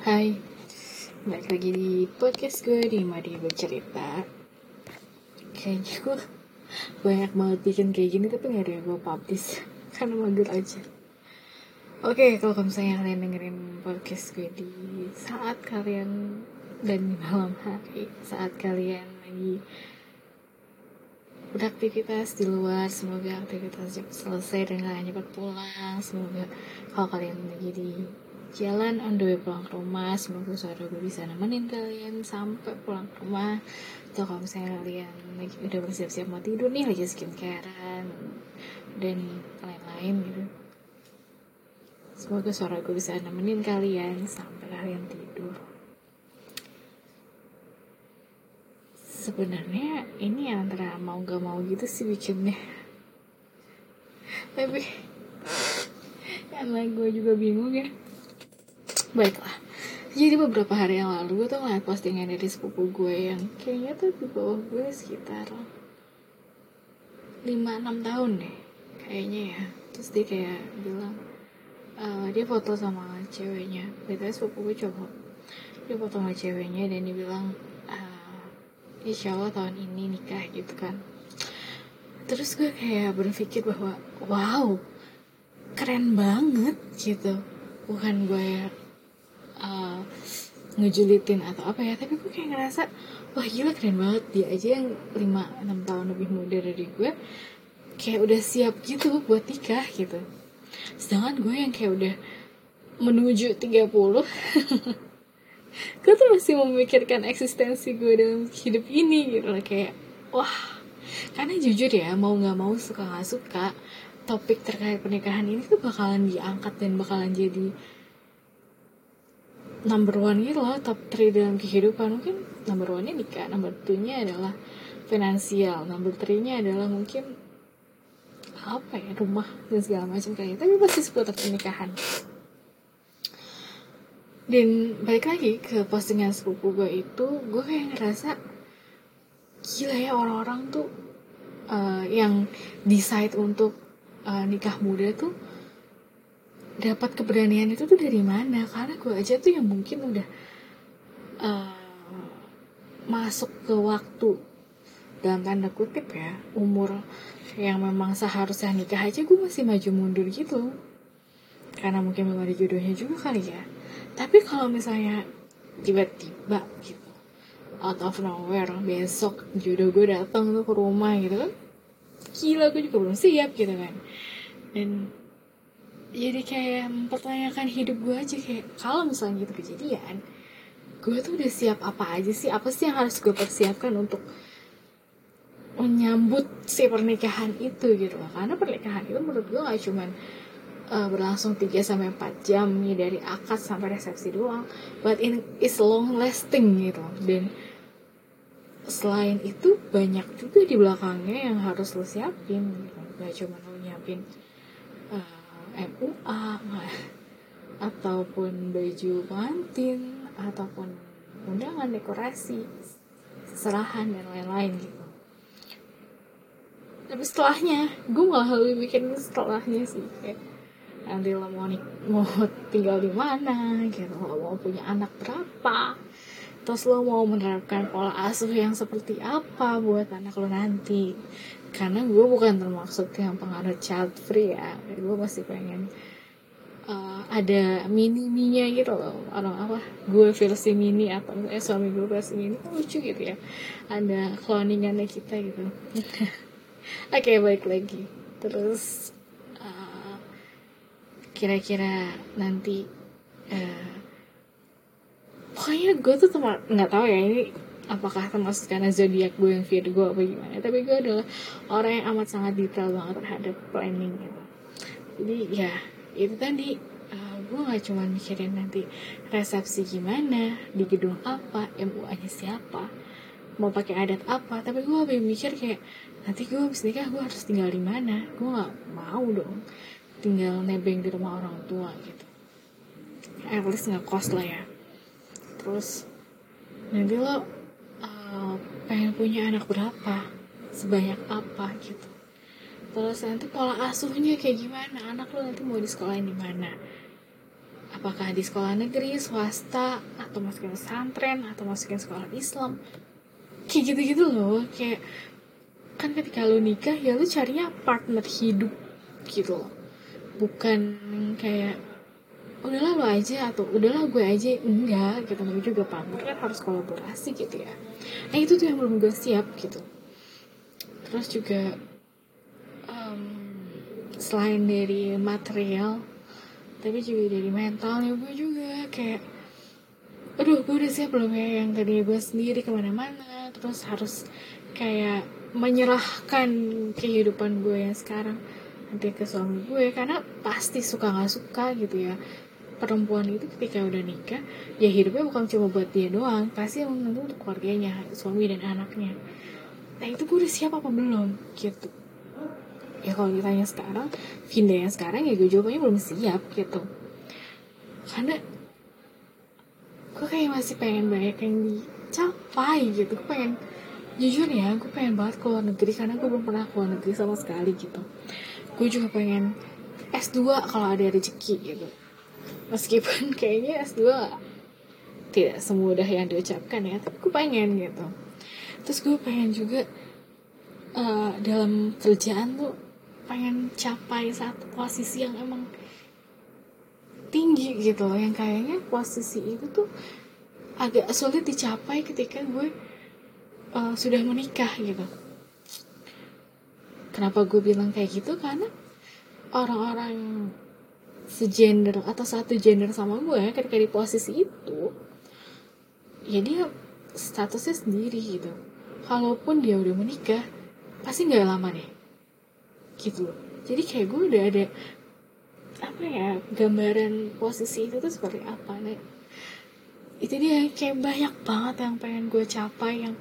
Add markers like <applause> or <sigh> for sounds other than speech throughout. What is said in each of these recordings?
Hai, balik lagi di podcast gue di Mari Bercerita Kayaknya gue banyak banget bikin kayak gini tapi gak ada yang gue publish. <laughs> Karena mager aja. Oke, kalau misalnya kalian dengerin podcast gue di saat kalian dan di malam hari Saat kalian lagi beraktivitas di luar Semoga aktivitas cepat selesai dan kalian cepat pulang. Semoga kalau kalian lagi di jalan on the way pulang ke rumah semoga suara gue bisa nemenin kalian sampai pulang ke rumah. Atau kalau misalnya kalian lagi udah bersiap-siap mau tidur nih lagi skincarean dan lain-lain gitu. Semoga suara gue bisa nemenin kalian sampai kalian tidur. Sebenarnya ini antara mau gak mau gitu sih bikinnya. Tapi <laughs> karena gue juga bingung ya Baiklah, jadi beberapa hari yang lalu gue tuh ngeliat postingan dari sepupu gue yang kayaknya tuh di bawah gue sekitar 5-6 tahun deh kayaknya ya. Terus dia kayak bilang uh, dia foto sama ceweknya. Btw sepupu gue coba dia foto sama ceweknya dan dia bilang uh, insya Allah tahun ini nikah gitu kan. Terus gue kayak berpikir bahwa wow keren banget gitu. Bukan gue uh, ngejulitin atau apa ya tapi gue kayak ngerasa wah gila keren banget dia aja yang 5-6 tahun lebih muda dari gue kayak udah siap gitu buat nikah gitu. Sedangkan gue yang kayak udah menuju 30 <laughs> gue tuh masih memikirkan eksistensi gue dalam hidup ini gitu loh kayak wah. Karena jujur ya mau nggak mau suka nggak suka topik terkait pernikahan ini tuh bakalan diangkat dan bakalan jadi number one gitu loh top 3 dalam kehidupan. Mungkin number one nya nikah number two nya adalah finansial number three nya adalah mungkin apa ya rumah dan segala macam kayak tapi pasti seputar pernikahan. Dan balik lagi ke postingan sepupu gue itu gue kayak ngerasa gila ya orang-orang tuh uh, yang decide untuk uh, nikah muda tuh dapat keberanian itu tuh dari mana? Karena gue aja tuh yang mungkin udah uh, masuk ke waktu dalam tanda kutip ya umur yang memang seharusnya nikah aja gue masih maju mundur gitu. Karena mungkin belum ada jodohnya juga kali ya. Tapi kalau misalnya tiba-tiba gitu out of nowhere besok jodoh gue datang tuh ke rumah gitu kan gila gue juga belum siap gitu kan. Dan jadi kayak mempertanyakan hidup gue aja kayak kalau misalnya gitu kejadian gue tuh udah siap apa aja sih? Apa sih yang harus gue persiapkan untuk menyambut si pernikahan itu gitu loh? Karena pernikahan itu menurut gue gak cuman uh, berlangsung 3 sampai 4 jam nih dari akad sampai resepsi doang but in is long lasting gitu loh. dan selain itu banyak juga di belakangnya yang harus lo siapin gitu gak cuma lo nyiapin uh, MUA ataupun baju pengantin ataupun undangan dekorasi serahan dan lain-lain gitu. Tapi setelahnya gue malah lebih bikin setelahnya sih kayak nanti lo mau mau <laughs> tinggal di mana gitu. Lo mau punya anak berapa terus lo mau menerapkan pola asuh yang seperti apa buat anak lo nanti karena gue bukan termaksud yang pengaruh child free ya. Gue masih pengen uh, ada mini mininya gitu loh. Orang apa? Gue versi mini atau eh suami gue versi mini. Kan lucu gitu ya. Ada cloningannya kita gitu. <laughs> Oke okay, baik lagi. Terus uh, kira-kira nanti uh, pokoknya gue tuh nggak tahu ya ini apakah termasuk karena zodiak gue yang Virgo apa gimana. Tapi gue adalah orang yang amat sangat detail banget terhadap planning gitu. Jadi ya itu tadi. Uh, gue gak cuma mikirin nanti resepsi gimana di gedung apa MUA nya siapa mau pakai adat apa. Tapi gue lebih mikir kayak nanti gue habis nikah gue harus tinggal di mana? Gue gak mau dong tinggal nebeng di rumah orang tua gitu. At least nggak kos lah ya. Terus nanti lo uh, pengen punya anak berapa? Sebanyak apa gitu. Terus nanti pola asuhnya kayak gimana? Anak lo nanti mau di sekolah di mana? Apakah di sekolah negeri swasta atau masukin pesantren atau masukin sekolah Islam? Kayak gitu-gitu loh. Kayak kan ketika lu nikah ya lu carinya partner hidup gitu loh. Bukan kayak udahlah lo aja atau udahlah gue aja. Enggak gitu. Namanya juga partner kan harus kolaborasi gitu ya. Nah itu tuh yang belum gue siap gitu. Terus juga um, selain dari material tapi juga dari mentalnya gue juga kayak aduh gue udah siap belum ya yang tadi gue sendiri ke mana-mana. Terus harus kayak menyerahkan kehidupan gue yang sekarang nanti ke suami gue karena pasti suka nggak suka gitu ya perempuan itu ketika udah nikah ya hidupnya bukan cuma buat dia doang pasti nanti untuk keluarganya suami dan anaknya. Nah itu gue udah siap apa belum? Gitu. Ya kalau ditanya sekarang Vinda yang sekarang ya gue jawabannya belum siap gitu. Karena gue kayak masih pengen banyak yang dicapai gitu. Gue pengen jujur ya gue pengen banget keluar negeri karena gue belum pernah keluar negeri sama sekali gitu. Gue juga pengen S2 kalau ada rezeki gitu meskipun <laughs> kayaknya S2 tidak semudah yang diucapkan ya tapi gue pengen gitu. Terus gue pengen juga uh, dalam kerjaan tuh pengen capai satu posisi yang emang tinggi gitu loh. Yang kayaknya posisi itu tuh agak sulit dicapai ketika gue uh, sudah menikah gitu. Kenapa gue bilang kayak gitu? Karena orang-orang segender atau satu gender sama gue ketika di posisi itu ya dia statusnya sendiri gitu. Kalaupun dia udah menikah pasti nggak lama deh. Gitu. Jadi kayak gue udah ada apa ya gambaran posisi itu tuh seperti apa nih itu dia kayak banyak banget yang pengen gue capai yang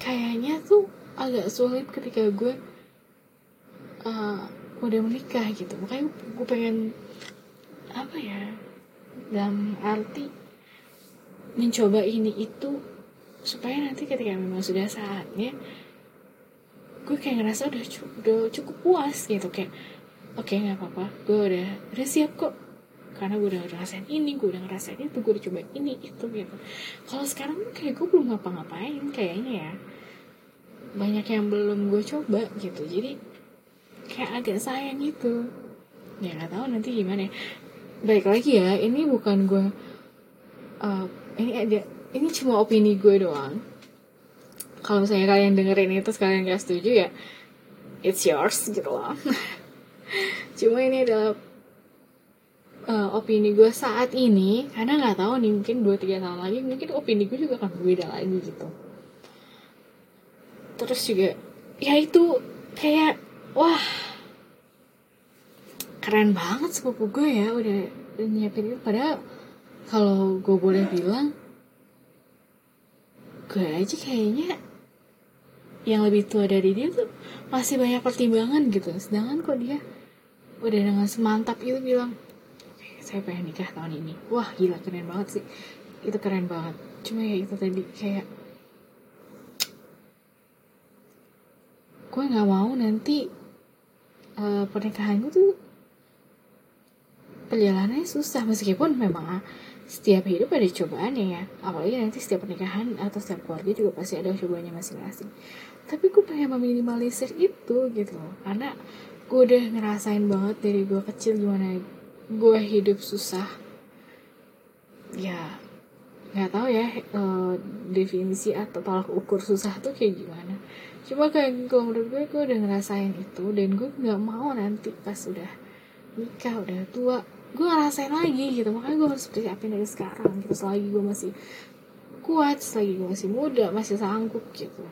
kayaknya tuh agak sulit ketika gue uh, udah menikah gitu. Makanya gue pengen apa ya dalam arti mencoba ini itu supaya nanti ketika memang sudah saatnya gue kayak ngerasa udah cukup, udah cukup puas gitu. Kayak oke okay, nggak apa-apa gue udah udah siap kok. Karena gue udah ngerasain ini gue udah ngerasain itu gue udah coba ini itu gitu. Kalau sekarang kayak gue belum ngapa-ngapain kayaknya ya. Banyak yang belum gue coba gitu. Jadi kayak agak sayang gitu. Ya nggak tahu nanti gimana ya. Baik lagi ya ini bukan gue uh, ini ada ini cuma opini gue doang. Kalau misalnya kalian dengerin itu kalian gak setuju ya it's yours gitu loh. <laughs> Cuma ini adalah uh, opini gue saat ini karena nggak tahu nih mungkin 2-3 tahun lagi mungkin opini gue juga akan berbeda lagi gitu. Terus juga ya itu kayak wah. Keren banget sepupu gue ya udah, nyiapin itu. Padahal kalau gue boleh bilang gue aja kayaknya yang lebih tua dari dia tuh masih banyak pertimbangan gitu. Sedangkan kok dia udah dengan semantap itu bilang saya pengen nikah tahun ini. Wah gila keren banget sih. Itu keren banget. Cuma ya itu tadi kayak gue nggak mau nanti uh, pernikahan gue tuh perjalanannya susah meskipun memang setiap hidup ada cobaannya ya. Apalagi nanti setiap pernikahan atau setiap keluarga juga pasti ada cobaannya masing-masing. Tapi gue pengen meminimalisir itu gitu karena gue udah ngerasain banget dari gue kecil gimana gue hidup susah. Ya nggak tahu ya uh, definisi atau tolak ukur susah tuh kayak gimana cuma kayak gue menurut gue gue udah ngerasain itu dan gue nggak mau nanti pas udah nikah udah tua gue ngerasain lagi gitu. Makanya gue harus persiapin dari sekarang gitu. Selagi gue masih kuat selagi gue masih muda masih sanggup gitu.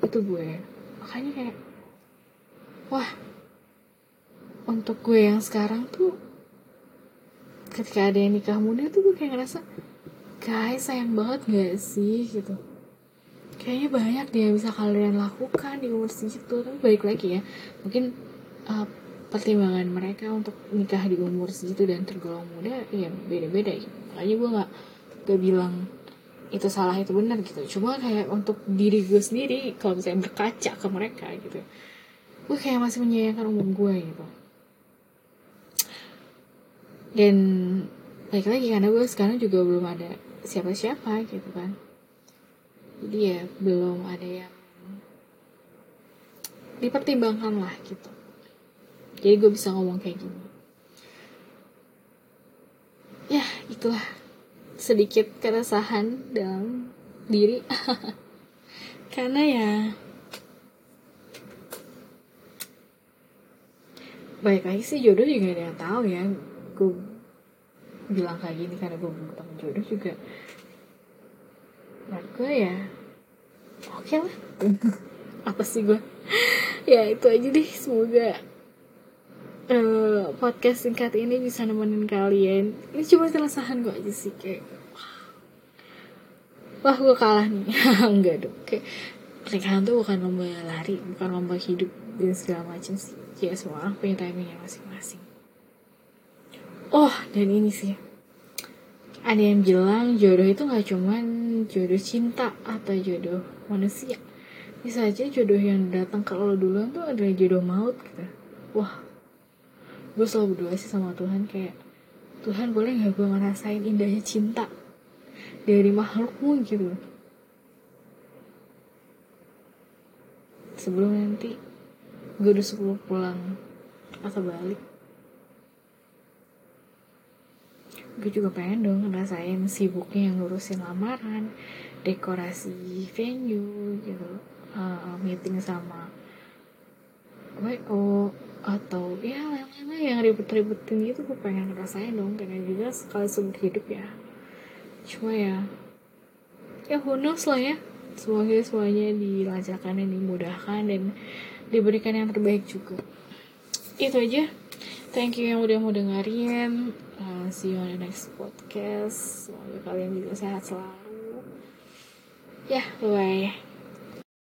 Itu gue. Makanya kayak wah untuk gue yang sekarang tuh ketika ada yang nikah muda tuh gue kayak ngerasa guys sayang banget gak sih? gitu kayaknya banyak dia bisa kalian lakukan di umur segitu. Tapi balik lagi ya mungkin uh, pertimbangan mereka untuk nikah di umur segitu dan tergolong muda ya beda-beda ya. Makanya gue nggak gak bilang itu salah itu benar gitu. Cuma kayak untuk diri gue sendiri kalau misalnya berkaca ke mereka gitu gue kayak masih menyayangkan umum gue gitu. Dan baik lagi karena gue sekarang juga belum ada siapa-siapa gitu kan jadi ya belum ada yang dipertimbangkan lah gitu. Jadi gue bisa ngomong kayak gini. Ya itulah sedikit keresahan dalam diri. <laughs> Karena ya baik lagi sih jodoh juga ada yang tahu ya. Gue bilang kayak gini karena gue belum ketemu jodoh juga gue ya oke lah. <laughs> Apa sih gue? Ya itu aja deh. Semoga uh, podcast singkat ini bisa nemenin kalian. Ini cuma keresahan gue aja sih kayak wah. Gue kalah nih. <laughs> Enggak dong. Kayak pernikahan tuh bukan lomba lari bukan lomba hidup dan segala macam sih. Ya semua orang punya timingnya masing-masing. Oh dan ini sih ada yang bilang jodoh itu nggak cuman jodoh cinta atau jodoh manusia. Bisa aja jodoh yang datang ke lo duluan tuh adalah jodoh maut gitu. Wah gue selalu berdoa sih sama Tuhan kayak Tuhan boleh nggak gue ngerasain indahnya cinta dari makhlukmu? gitu. Sebelum nanti gue udah sepuluh pulang atau balik gue juga pengen dong ngerasain sibuknya yang ngurusin lamaran dekorasi venue gitu. Uh, meeting sama WO atau ya lain-lain yang ribet-ribetin gitu gue pengen ngerasain dong. Karena juga sekali seumur hidup ya. Cuma ya ya who knows lah ya. Semoga semuanya dilancarkan dan dimudahkan dan diberikan yang terbaik juga. Itu aja thank you yang udah mau dengerin. Uh, see you on the next podcast. Semoga kalian juga sehat selalu. Ya yeah, bye